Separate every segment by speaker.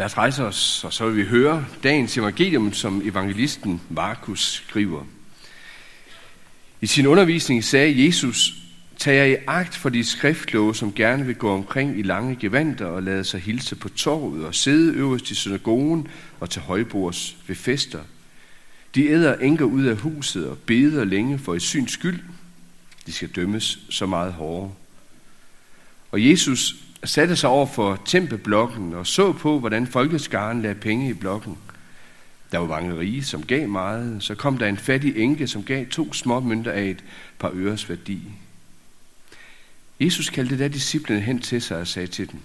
Speaker 1: Lad os rejse os, og så vil vi høre dagens evangelium, som evangelisten Markus skriver. I sin undervisning sagde Jesus, Tag jer i agt for de skriftlåge, som gerne vil gå omkring i lange gevanter og lade sig hilse på torvet og sidde øverst i synagogen og til højbords ved fester. De æder enker ud af huset og beder længe for et syns skyld. De skal dømmes så meget hårdere. Og Jesus satte sig over for tempelblokken og så på, hvordan folkeskaren lagde penge i blokken. Der var mange rige, som gav meget. Så kom der en fattig enke, som gav to små mønter af et par øres værdi. Jesus kaldte da disciplene hen til sig og sagde til dem,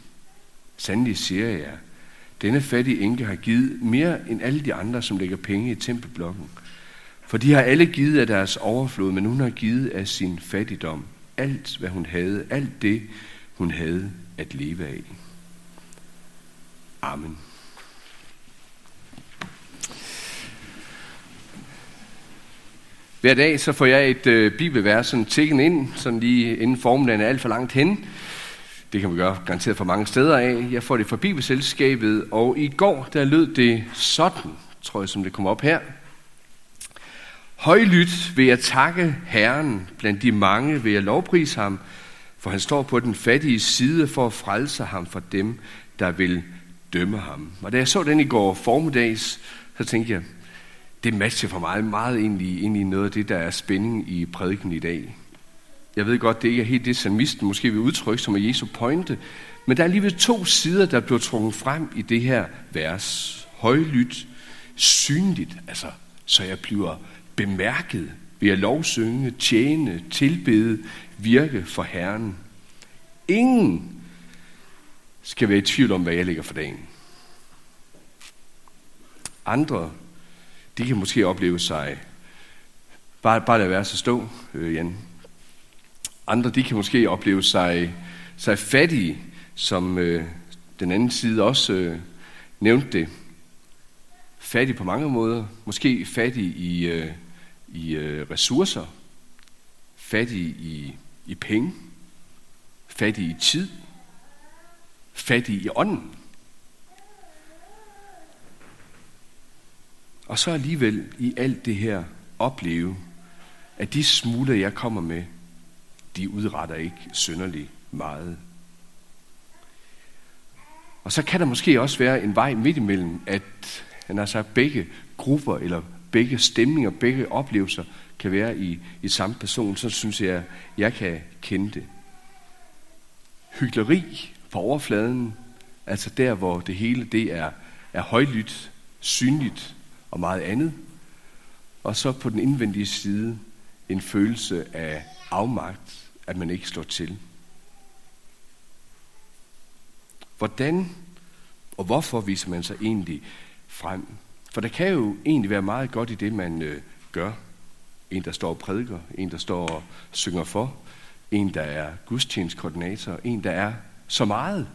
Speaker 1: Sandelig siger jeg, denne fattige enke har givet mere end alle de andre, som lægger penge i tempelblokken. For de har alle givet af deres overflod, men hun har givet af sin fattigdom. Alt, hvad hun havde, alt det, hun havde at leve af. Amen. Hver dag så får jeg et øh, bibelvers sådan tikken ind, sådan lige inden formiddagen er alt for langt hen. Det kan vi gøre garanteret for mange steder af. Jeg får det fra Bibelselskabet, og i går der lød det sådan, tror jeg, som det kommer op her. Højlydt vil jeg takke Herren, blandt de mange vil jeg lovprise ham, for han står på den fattige side for at frelse ham for dem, der vil dømme ham. Og da jeg så den i går formiddags, så tænkte jeg, det matcher for mig meget egentlig ind i noget af det, der er spænding i prædiken i dag. Jeg ved godt, det ikke er helt det, salmisten måske vil udtrykke som er Jesu pointe, men der er alligevel to sider, der bliver trukket frem i det her vers. Højlydt, synligt, altså, så jeg bliver bemærket ved at lovsynge, tjene, tilbede, virke for Herren. Ingen skal være i tvivl om, hvad jeg lægger for dagen. Andre de kan måske opleve sig, bare, bare lad være så stå, øh, Jan. Andre, de kan måske opleve sig, sig fattige, som øh, den anden side også øh, nævnte det. Fattig på mange måder. Måske fattig i, øh, i øh, ressourcer. Fattige i, i penge. Fattige i tid. Fattige i ånden. Og så alligevel i alt det her opleve, at de smuler, jeg kommer med, de udretter ikke synderligt meget. Og så kan der måske også være en vej midt imellem, at han har sagt, begge grupper eller begge stemninger, begge oplevelser kan være i, i samme person. Så synes jeg, jeg kan kende det. Hyggeleri på overfladen, altså der, hvor det hele det er, er højlydt, synligt, og meget andet. Og så på den indvendige side en følelse af afmagt, at man ikke står til. Hvordan og hvorfor viser man sig egentlig frem? For der kan jo egentlig være meget godt i det, man øh, gør. En, der står og prædiker, en, der står og synger for, en, der er gudstjenestkoordinator, en, der er så meget.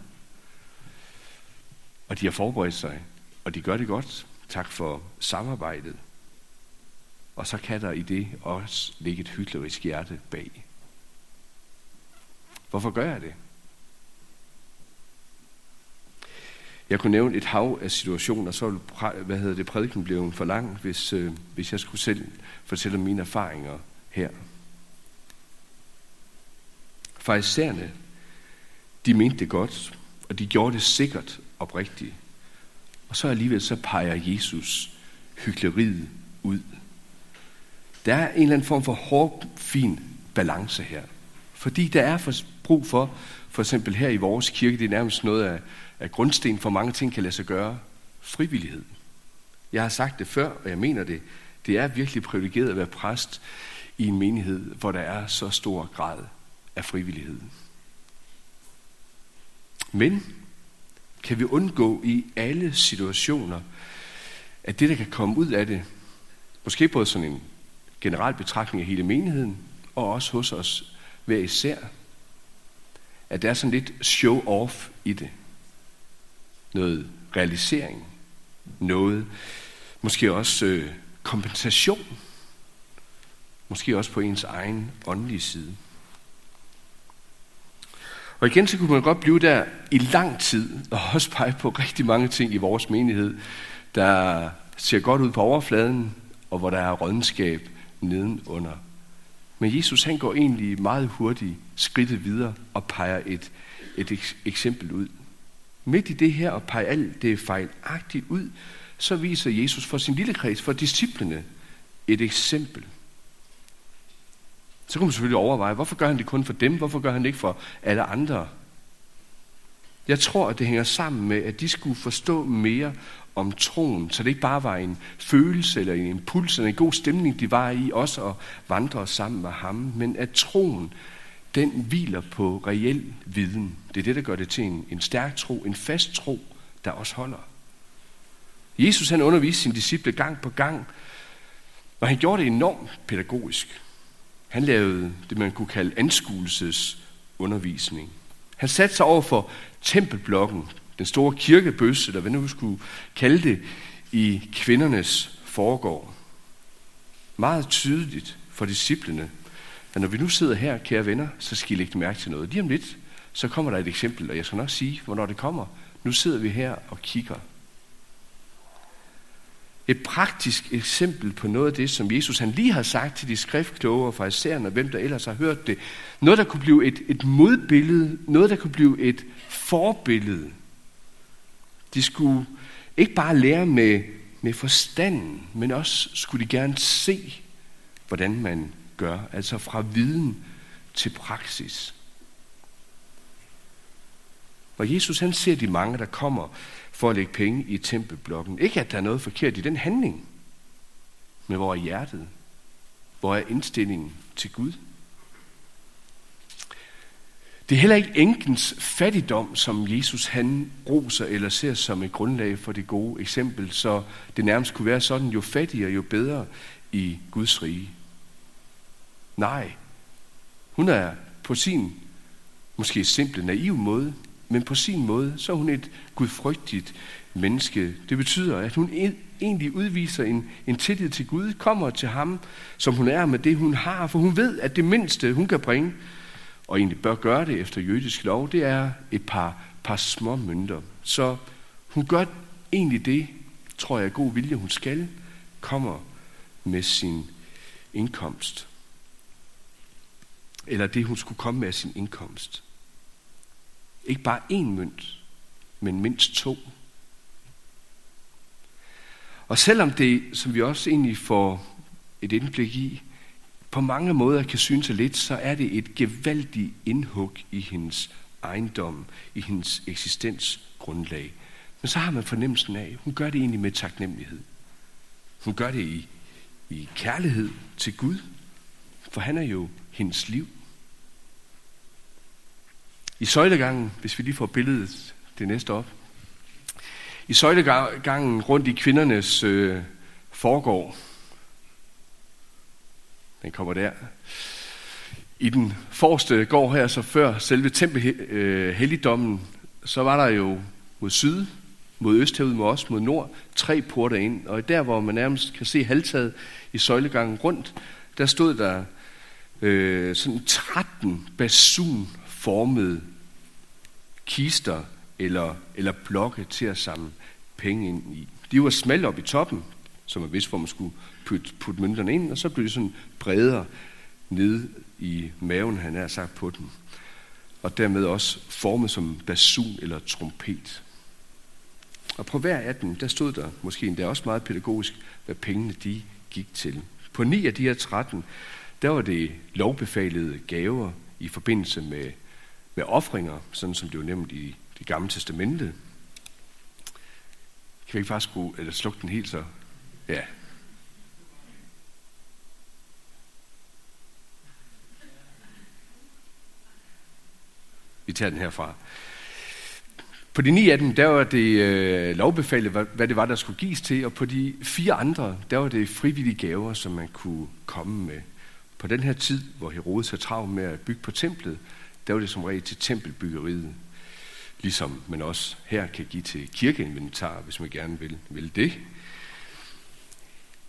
Speaker 1: Og de har forberedt sig, og de gør det godt. Tak for samarbejdet. Og så kan der i det også ligge et hyklerisk hjerte bag. Hvorfor gør jeg det? Jeg kunne nævne et hav af situationer, så ville hvad hedder det, prædiken blive for lang, hvis, øh, hvis jeg skulle selv fortælle mine erfaringer her. Farisæerne, de mente det godt, og de gjorde det sikkert oprigtigt. Og så alligevel så peger Jesus hyggeleriet ud. Der er en eller anden form for hård, fin balance her. Fordi der er for, brug for, for eksempel her i vores kirke, det er nærmest noget af, at grundsten for mange ting kan lade sig gøre, frivillighed. Jeg har sagt det før, og jeg mener det. Det er virkelig privilegeret at være præst i en menighed, hvor der er så stor grad af frivillighed. Men kan vi undgå i alle situationer, at det, der kan komme ud af det, måske både sådan en generel betragtning af hele menigheden, og også hos os hver især, at der er sådan lidt show-off i det. Noget realisering. Noget, måske også øh, kompensation. Måske også på ens egen åndelige side. Og igen så kunne man godt blive der i lang tid, og også pege på rigtig mange ting i vores menighed, der ser godt ud på overfladen, og hvor der er rådenskab nedenunder. Men Jesus han går egentlig meget hurtigt skridtet videre og peger et, et eksempel ud. Midt i det her og pege alt det fejlagtigt ud, så viser Jesus for sin lille kreds, for disciplene, et eksempel. Så kunne man selvfølgelig overveje, hvorfor gør han det kun for dem? Hvorfor gør han det ikke for alle andre? Jeg tror, at det hænger sammen med, at de skulle forstå mere om troen, så det ikke bare var en følelse eller en impuls eller en god stemning, de var i, også at vandre sammen med ham, men at troen, den hviler på reel viden. Det er det, der gør det til en, en stærk tro, en fast tro, der også holder. Jesus han underviste sine disciple gang på gang, og han gjorde det enormt pædagogisk. Han lavede det, man kunne kalde anskuelsesundervisning. Han satte sig over for tempelblokken, den store kirkebøsse, eller hvad nu skulle kalde det, i kvindernes foregård. Meget tydeligt for disciplene, at når vi nu sidder her, kære venner, så skal I lægge mærke til noget. Lige om lidt, så kommer der et eksempel, og jeg skal nok sige, hvornår det kommer. Nu sidder vi her og kigger et praktisk eksempel på noget af det, som Jesus han lige har sagt til de skriftkloge og farisæerne, og hvem der ellers har hørt det. Noget, der kunne blive et, et modbillede, noget, der kunne blive et forbillede. De skulle ikke bare lære med, med forstanden, men også skulle de gerne se, hvordan man gør. Altså fra viden til praksis. Og Jesus han ser de mange, der kommer for at lægge penge i tempelblokken. Ikke at der er noget forkert i den handling, men hvor er hjertet? Hvor er indstillingen til Gud? Det er heller ikke enkens fattigdom, som Jesus han roser eller ser som et grundlag for det gode eksempel, så det nærmest kunne være sådan, jo fattigere, jo bedre i Guds rige. Nej, hun er på sin måske simple, naiv måde men på sin måde, så er hun et gudfrygtigt menneske. Det betyder, at hun egentlig udviser en, en tillid til Gud, kommer til ham, som hun er med det, hun har, for hun ved, at det mindste, hun kan bringe, og egentlig bør gøre det efter jødisk lov, det er et par, par små mønter. Så hun gør egentlig det, tror jeg, god vilje, hun skal, kommer med sin indkomst. Eller det, hun skulle komme med af sin indkomst. Ikke bare én mønt, men mindst to. Og selvom det, som vi også egentlig får et indblik i, på mange måder kan synes lidt, så er det et gevaldigt indhug i hendes ejendom, i hendes eksistensgrundlag. Men så har man fornemmelsen af, at hun gør det egentlig med taknemmelighed. Hun gør det i, i kærlighed til Gud, for han er jo hendes liv. I søjlegangen, hvis vi lige får billedet det næste op. I søjlegangen rundt i kvindernes øh, forgård. Den kommer der. I den forreste gård her, så før selve tempelhelligdommen, øh, så var der jo mod syd, mod øst herud, mod os, mod nord, tre porter ind. Og der, hvor man nærmest kan se halvtaget i søjlegangen rundt, der stod der øh, sådan 13 basun formede kister eller, eller blokke til at samle penge ind i. De var smalle op i toppen, som man vidste, hvor man skulle putte, putte mønterne ind, og så blev de sådan bredere ned i maven, han er sagt på den. Og dermed også formet som basun eller trompet. Og på hver af dem, der stod der måske endda også meget pædagogisk, hvad pengene de gik til. På ni af de her 13, der var det lovbefalede gaver i forbindelse med med offringer, sådan som det var nævnt i det gamle testamente. Kan vi ikke bare skrue, eller slukke den helt så? Ja. Vi tager den herfra. På de ni af dem, der var det øh, lovbefalet, hvad, hvad det var, der skulle gives til, og på de fire andre, der var det frivillige gaver, som man kunne komme med. På den her tid, hvor Herodes havde travlt med at bygge på templet, der var det som regel til tempelbyggeriet. Ligesom man også her kan give til kirkeinventar, hvis man gerne vil, vil det.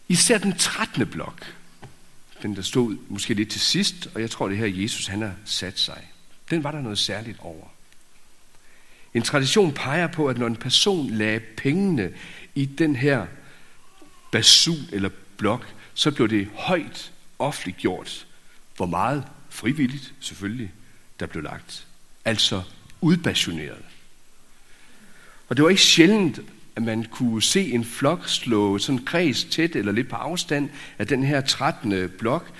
Speaker 1: Især den 13. blok, den der stod måske lidt til sidst, og jeg tror det her Jesus han har sat sig. Den var der noget særligt over. En tradition peger på, at når en person lagde pengene i den her basun eller blok, så blev det højt offentliggjort, hvor meget frivilligt selvfølgelig, der blev lagt. Altså udpassioneret. Og det var ikke sjældent, at man kunne se en flok slå sådan kreds tæt eller lidt på afstand af den her 13. blok,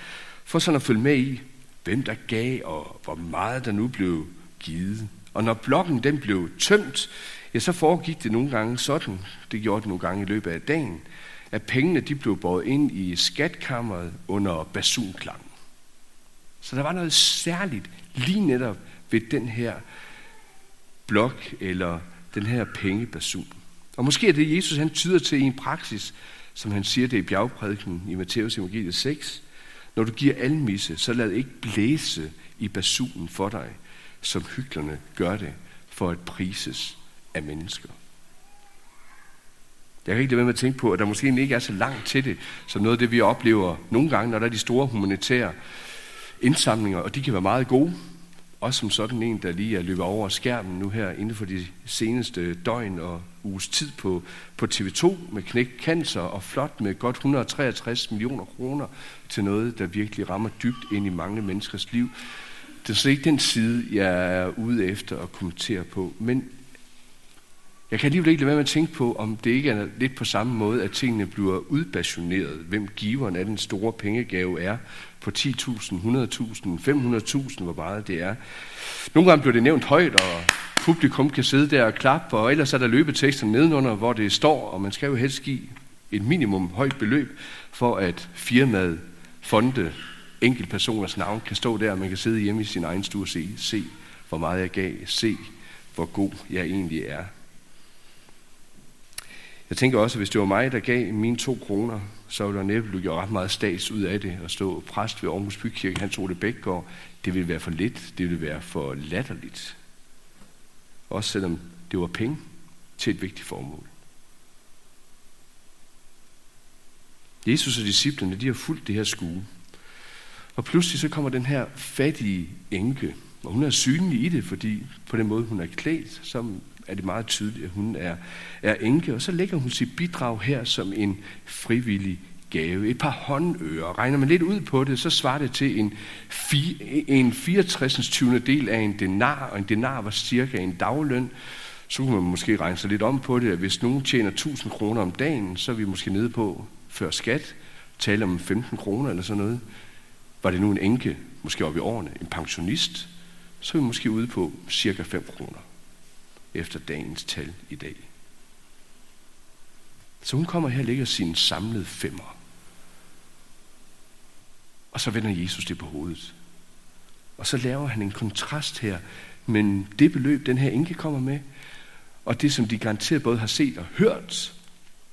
Speaker 1: for sådan at følge med i, hvem der gav og hvor meget der nu blev givet. Og når blokken den blev tømt, ja, så foregik det nogle gange sådan, det gjorde det nogle gange i løbet af dagen, at pengene de blev båret ind i skatkammeret under basunklang. Så der var noget særligt lige netop ved den her blok eller den her pengebasun. Og måske er det, Jesus han tyder til i en praksis, som han siger det i bjergprædiken i Matteus evangeliet 6. Når du giver almisse, så lad ikke blæse i basunen for dig, som hyklerne gør det for at prises af mennesker. Jeg kan ikke lade være med at tænke på, at der måske ikke er så langt til det, som noget af det, vi oplever nogle gange, når der er de store humanitære indsamlinger, og de kan være meget gode. Også som sådan en, der lige er løbet over skærmen nu her inden for de seneste døgn og uges tid på, på TV2 med knæk cancer og flot med godt 163 millioner kroner til noget, der virkelig rammer dybt ind i mange menneskers liv. Det er slet ikke den side, jeg er ude efter at kommentere på, men jeg kan alligevel ikke lade være med at tænke på, om det ikke er lidt på samme måde, at tingene bliver udbationeret, hvem giveren af den store pengegave er, på 10.000, 100.000, 500.000, hvor meget det er. Nogle gange bliver det nævnt højt, og publikum kan sidde der og klappe, og ellers er der løbetekster nedenunder, hvor det står, og man skal jo helst give et minimum højt beløb, for at firmaet, fonde, enkeltpersoners navn kan stå der, og man kan sidde hjemme i sin egen stue og se, se hvor meget jeg gav, se hvor god jeg egentlig er. Jeg tænker også, at hvis det var mig, der gav mine to kroner, så ville der næppe blive gjort ret meget stats ud af det. At stå præst ved Aarhus Bykirke, han tog det Bækgaard, det ville være for lidt, det ville være for latterligt. Også selvom det var penge til et vigtigt formål. Jesus og disciplene, de har fulgt det her skue. Og pludselig så kommer den her fattige enke, og hun er synlig i det, fordi på den måde, hun er klædt, som er det meget tydeligt, at hun er, er enke. Og så lægger hun sit bidrag her som en frivillig gave. Et par håndører. Regner man lidt ud på det, så svarer det til en, en 64. 20. del af en denar, og en denar var cirka en dagløn. Så kunne man måske regne sig lidt om på det, at hvis nogen tjener 1000 kroner om dagen, så er vi måske nede på, før skat, tale om 15 kroner eller sådan noget. Var det nu en enke, måske op i årene, en pensionist, så er vi måske ude på cirka 5 kroner efter dagens tal i dag. Så hun kommer her og lægger sin samlede femmer. Og så vender Jesus det på hovedet. Og så laver han en kontrast her men det beløb, den her enke kommer med, og det, som de garanteret både har set og hørt,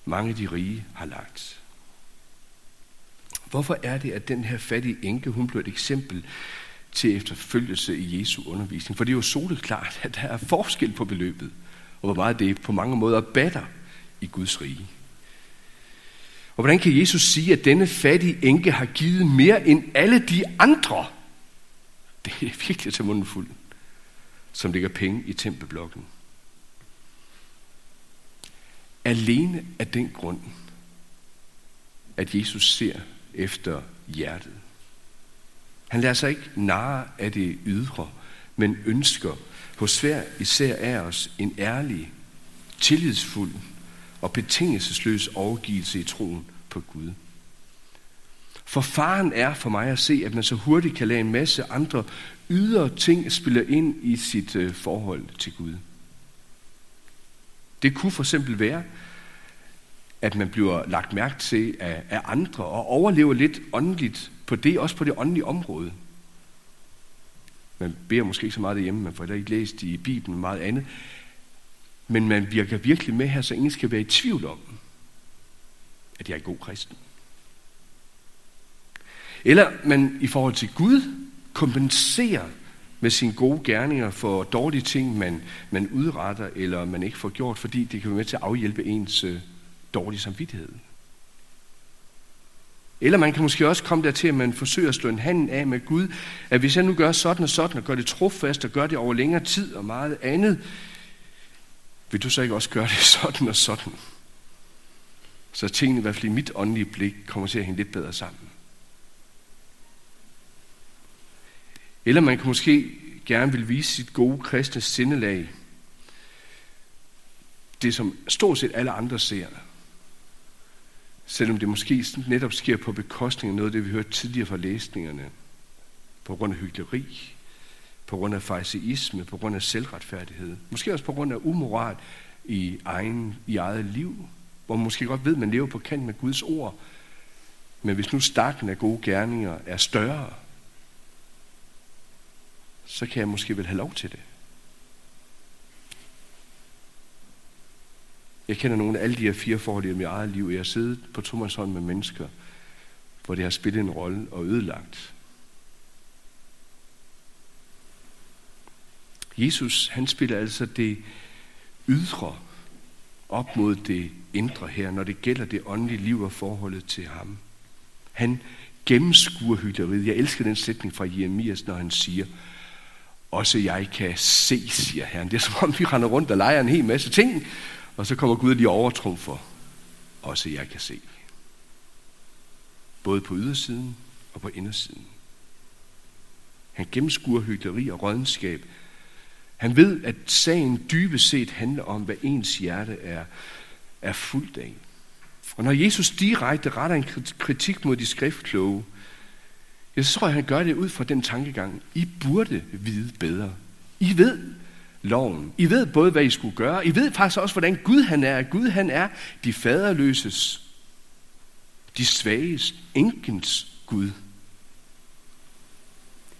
Speaker 1: mange af de rige har lagt. Hvorfor er det, at den her fattige enke, hun blev et eksempel til efterfølgelse i Jesu undervisning? For det er jo soleklart, at der er forskel på beløbet, og hvor meget det på mange måder batter i Guds rige. Og hvordan kan Jesus sige, at denne fattige enke har givet mere end alle de andre? Det er virkelig til munden fuld, som ligger penge i tempelblokken. Alene af den grund, at Jesus ser efter hjertet. Han lader sig ikke narre af det ydre, men ønsker hos hver især af os en ærlig, tillidsfuld og betingelsesløs overgivelse i troen på Gud. For faren er for mig at se, at man så hurtigt kan lade en masse andre ydre ting spille ind i sit øh, forhold til Gud. Det kunne for eksempel være, at man bliver lagt mærke til af, af andre og overlever lidt åndeligt på det, også på det åndelige område. Man beder måske ikke så meget derhjemme, man får heller ikke læst i Bibelen meget andet. Men man virker virkelig med her, så ingen skal være i tvivl om, at jeg er en god kristen. Eller man i forhold til Gud kompenserer med sine gode gerninger for dårlige ting, man, man udretter eller man ikke får gjort, fordi det kan være med til at afhjælpe ens øh, dårlige samvittighed. Eller man kan måske også komme dertil, at man forsøger at slå en handen af med Gud, at hvis jeg nu gør sådan og sådan, og gør det trofast, og gør det over længere tid og meget andet, vil du så ikke også gøre det sådan og sådan? Så tingene, i hvert fald i mit åndelige blik, kommer til at hænge lidt bedre sammen. Eller man kan måske gerne vil vise sit gode kristne sindelag. Det, som stort set alle andre ser. Selvom det måske netop sker på bekostning af noget af det, vi hørte tidligere fra læsningerne. På grund af hyggeleri, på grund af fariseisme, på grund af selvretfærdighed. Måske også på grund af umoral i, egen, i eget liv, hvor man måske godt ved, at man lever på kant med Guds ord. Men hvis nu stakken af gode gerninger er større, så kan jeg måske vel have lov til det. Jeg kender nogle af alle de her fire forhold i mit eget liv. Jeg har siddet på Thomas hånd med mennesker, hvor det har spillet en rolle og ødelagt. Jesus, han spiller altså det ydre op mod det indre her, når det gælder det åndelige liv og forholdet til ham. Han gennemskuer hyggeleriet. Jeg elsker den sætning fra Jeremias, når han siger, også jeg kan se, siger Herren. Det er som om, vi render rundt og leger en hel masse ting, og så kommer Gud lige overtrumfer. Også jeg kan se. Både på ydersiden og på indersiden. Han gennemskuer hyggeleri og rådenskab. Han ved, at sagen dybest set handler om, hvad ens hjerte er, er fuldt af. Og når Jesus direkte retter en kritik mod de skriftkloge, jeg tror, at han gør det ud fra den tankegang. I burde vide bedre. I ved loven. I ved både, hvad I skulle gøre. I ved faktisk også, hvordan Gud han er. Gud han er de faderløses, de svages, enkens Gud.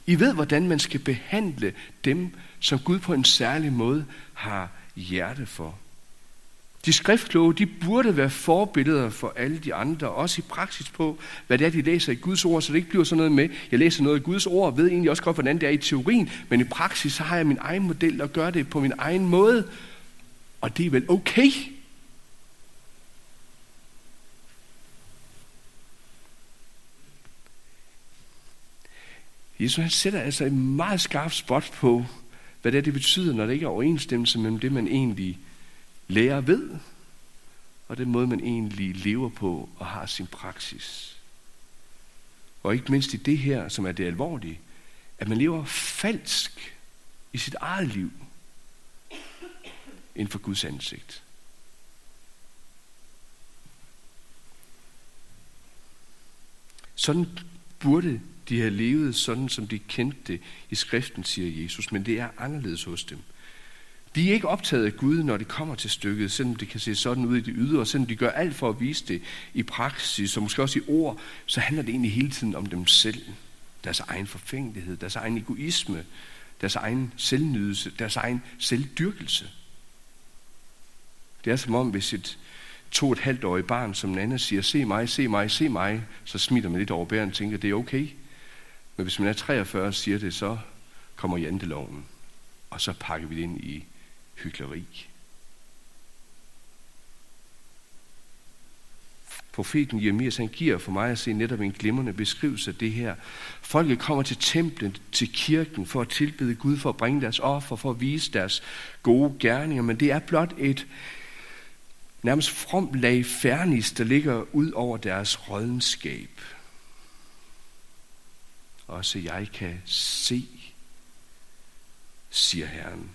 Speaker 1: I ved, hvordan man skal behandle dem, som Gud på en særlig måde har hjerte for. De skriftkloge, de burde være forbilleder for alle de andre, også i praksis på, hvad det er, de læser i Guds ord, så det ikke bliver sådan noget med, jeg læser noget i Guds ord, og ved egentlig også godt, hvordan det er i teorien, men i praksis, så har jeg min egen model og gør det på min egen måde, og det er vel okay. Jesus han sætter altså et meget skarpt spot på, hvad det, er, det betyder, når det ikke er overensstemmelse mellem det, man egentlig lærer ved, og den måde, man egentlig lever på og har sin praksis. Og ikke mindst i det her, som er det alvorlige, at man lever falsk i sit eget liv inden for Guds ansigt. Sådan burde de have levet sådan, som de kendte det i skriften, siger Jesus, men det er anderledes hos dem. De er ikke optaget af Gud, når det kommer til stykket, selvom det kan se sådan ud i det ydre, selvom de gør alt for at vise det i praksis, og måske også i ord, så handler det egentlig hele tiden om dem selv. Deres egen forfængelighed, deres egen egoisme, deres egen selvnydelse, deres egen selvdyrkelse. Det er som om, hvis et to et halvt årig barn, som Nana siger, se mig, se mig, se mig, så smitter man lidt over bæren og tænker, det er okay. Men hvis man er 43 og siger det, så kommer janteloven, og så pakker vi det ind i hyggeleri. Profeten Jeremias, han giver for mig at se netop en glimrende beskrivelse af det her. Folket kommer til templet, til kirken, for at tilbede Gud, for at bringe deres offer, for at vise deres gode gerninger, men det er blot et nærmest fromt lag fernis, der ligger ud over deres rådenskab. Også jeg kan se, siger Herren.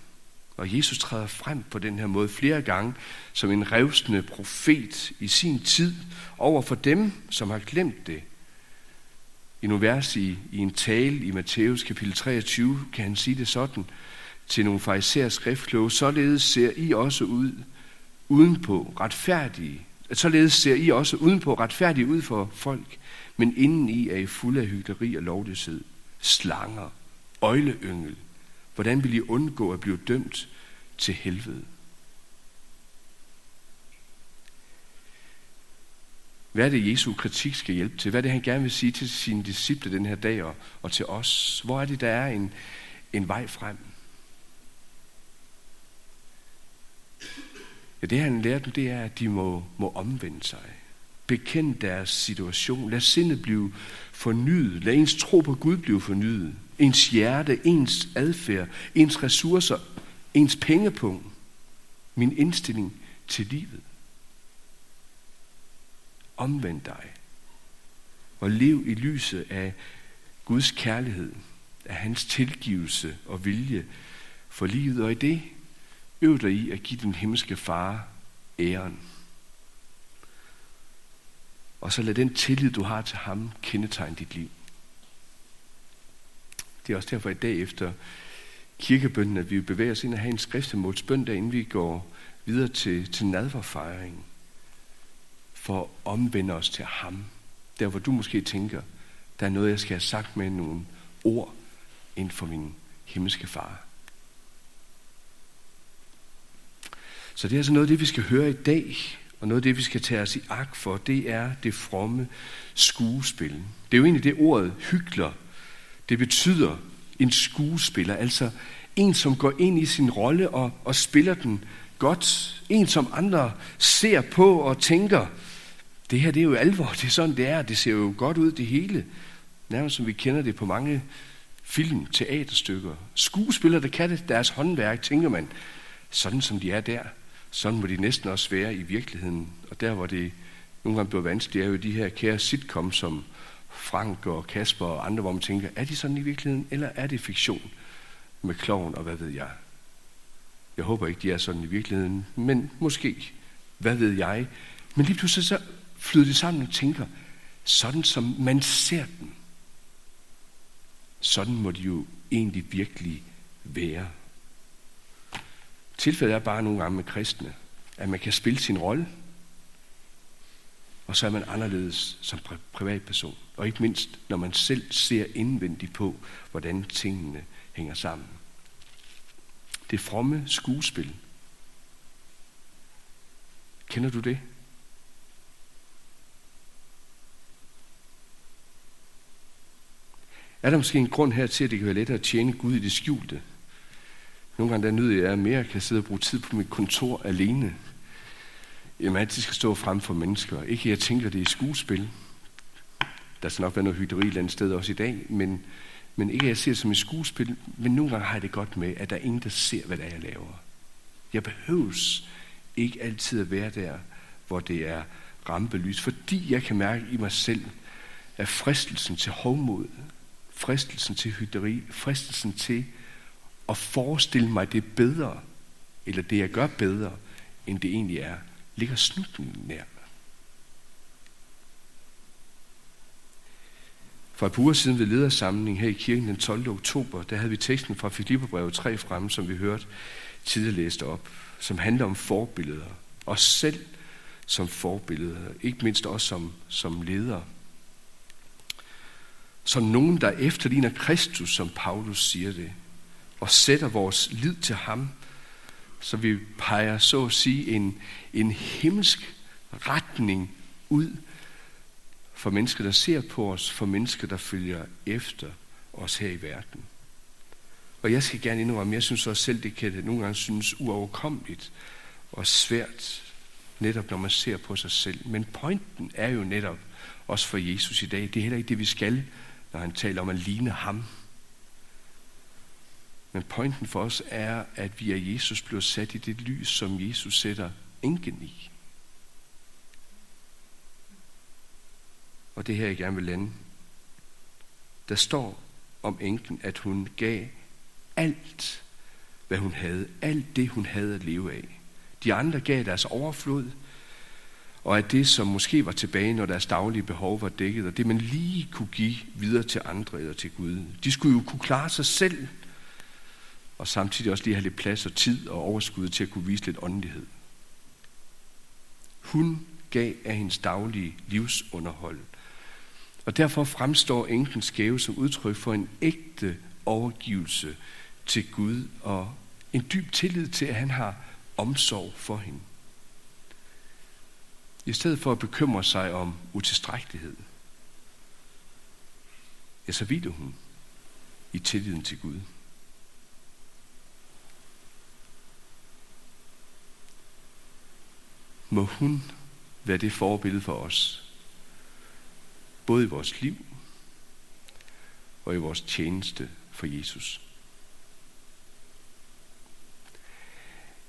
Speaker 1: Og Jesus træder frem på den her måde flere gange som en revsende profet i sin tid over for dem, som har glemt det. I nogle vers i, i en tale i Matthæus kapitel 23 kan han sige det sådan til nogle farisæer skriftkloge, således ser I også ud udenpå retfærdige. Således ser I også udenpå retfærdige ud for folk, men indeni er I fulde af hyggeleri og lovløshed, slanger, øjleyngel. Hvordan vil I undgå at blive dømt til helvede. Hvad er det, Jesu kritik skal hjælpe til? Hvad er det, han gerne vil sige til sine disciple den her dag og, og til os? Hvor er det, der er en, en vej frem? Ja, det han lærer dem, det er, at de må, må omvende sig. Bekend deres situation. Lad sindet blive fornyet. Lad ens tro på Gud blive fornyet. Ens hjerte, ens adfærd, ens ressourcer, ens pengepunkt. Min indstilling til livet. Omvend dig. Og lev i lyset af Guds kærlighed, af hans tilgivelse og vilje for livet. Og i det øv dig i at give den himmelske far æren. Og så lad den tillid, du har til ham, kendetegne dit liv. Det er også derfor i dag efter kirkebønnen, at vi bevæger os ind og have en skriftemålsbøn, der inden vi går videre til, til nadverfejring, for at omvende os til ham. Der hvor du måske tænker, der er noget, jeg skal have sagt med nogle ord ind for min himmelske far. Så det er altså noget af det, vi skal høre i dag, og noget af det, vi skal tage os i agt for, det er det fromme skuespil. Det er jo egentlig det ordet hygler. Det betyder en skuespiller, altså en, som går ind i sin rolle og, og spiller den godt. En, som andre ser på og tænker, det her det er jo alvor, det er sådan, det er. Det ser jo godt ud, det hele. Nærmest som vi kender det på mange film, teaterstykker. Skuespillere, der kan det, deres håndværk, tænker man, sådan som de er der, sådan må de næsten også være i virkeligheden. Og der, hvor det nogle gange bliver vanskeligt, er jo de her kære sitcom, som Frank og Kasper og andre, hvor man tænker, er de sådan i virkeligheden, eller er det fiktion med kloven og hvad ved jeg? Jeg håber ikke, de er sådan i virkeligheden, men måske, hvad ved jeg? Men lige pludselig så flyder det sammen og tænker, sådan som man ser dem, sådan må de jo egentlig virkelig være. Tilfældet er bare nogle gange med kristne, at man kan spille sin rolle, og så er man anderledes som privatperson. Og ikke mindst, når man selv ser indvendigt på, hvordan tingene hænger sammen. Det fromme skuespil. Kender du det? Er der måske en grund her til, at det kan være lettere at tjene Gud i det skjulte? Nogle gange der nyder jeg, at mere kan sidde og bruge tid på mit kontor alene. Jamen altid skal stå frem for mennesker. Ikke jeg tænker, det er skuespil. Der skal nok være noget hyggeleri et eller andet sted også i dag, men, men ikke at jeg ser det som et skuespil, men nogle gange har jeg det godt med, at der er ingen, der ser, hvad det er, jeg laver. Jeg behøves ikke altid at være der, hvor det er rampelys, fordi jeg kan mærke i mig selv, at fristelsen til hovmod, fristelsen til hyggeleri, fristelsen til at forestille mig det bedre, eller det jeg gør bedre, end det egentlig er, ligger snutten nær. For et par uger siden ved ledersamlingen her i kirken den 12. oktober, der havde vi teksten fra Filipperbrevet 3 frem, som vi hørte tidligere læst op, som handler om forbilleder. Os selv som forbilleder, ikke mindst også som, som ledere. Som nogen, der efterligner Kristus, som Paulus siger det og sætter vores lid til ham, så vi peger så at sige en, en himmelsk retning ud for mennesker, der ser på os, for mennesker, der følger efter os her i verden. Og jeg skal gerne indrømme, jeg synes også selv, det kan det nogle gange synes uoverkommeligt og svært, netop når man ser på sig selv. Men pointen er jo netop også for Jesus i dag, det er heller ikke det, vi skal, når han taler om at ligne ham. Men pointen for os er, at vi af Jesus bliver sat i det lys, som Jesus sætter enken i. Og det her, jeg gerne vil lande. Der står om enken, at hun gav alt, hvad hun havde. Alt det, hun havde at leve af. De andre gav deres overflod, og at det, som måske var tilbage, når deres daglige behov var dækket, og det man lige kunne give videre til andre eller til Gud. De skulle jo kunne klare sig selv, og samtidig også lige have lidt plads og tid og overskud til at kunne vise lidt åndelighed. Hun gav af hendes daglige livsunderhold. Og derfor fremstår enkens gave som udtryk for en ægte overgivelse til Gud og en dyb tillid til, at han har omsorg for hende. I stedet for at bekymre sig om utilstrækkelighed, ja, så hviler hun i tilliden til Gud. Må hun være det forbillede for os både i vores liv og i vores tjeneste for Jesus.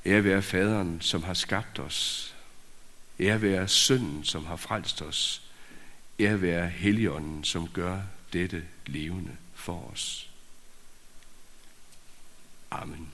Speaker 1: Ære være faderen, som har skabt os. Ære være sønnen, som har frelst os. Ære være Helligånden, som gør dette levende for os. Amen.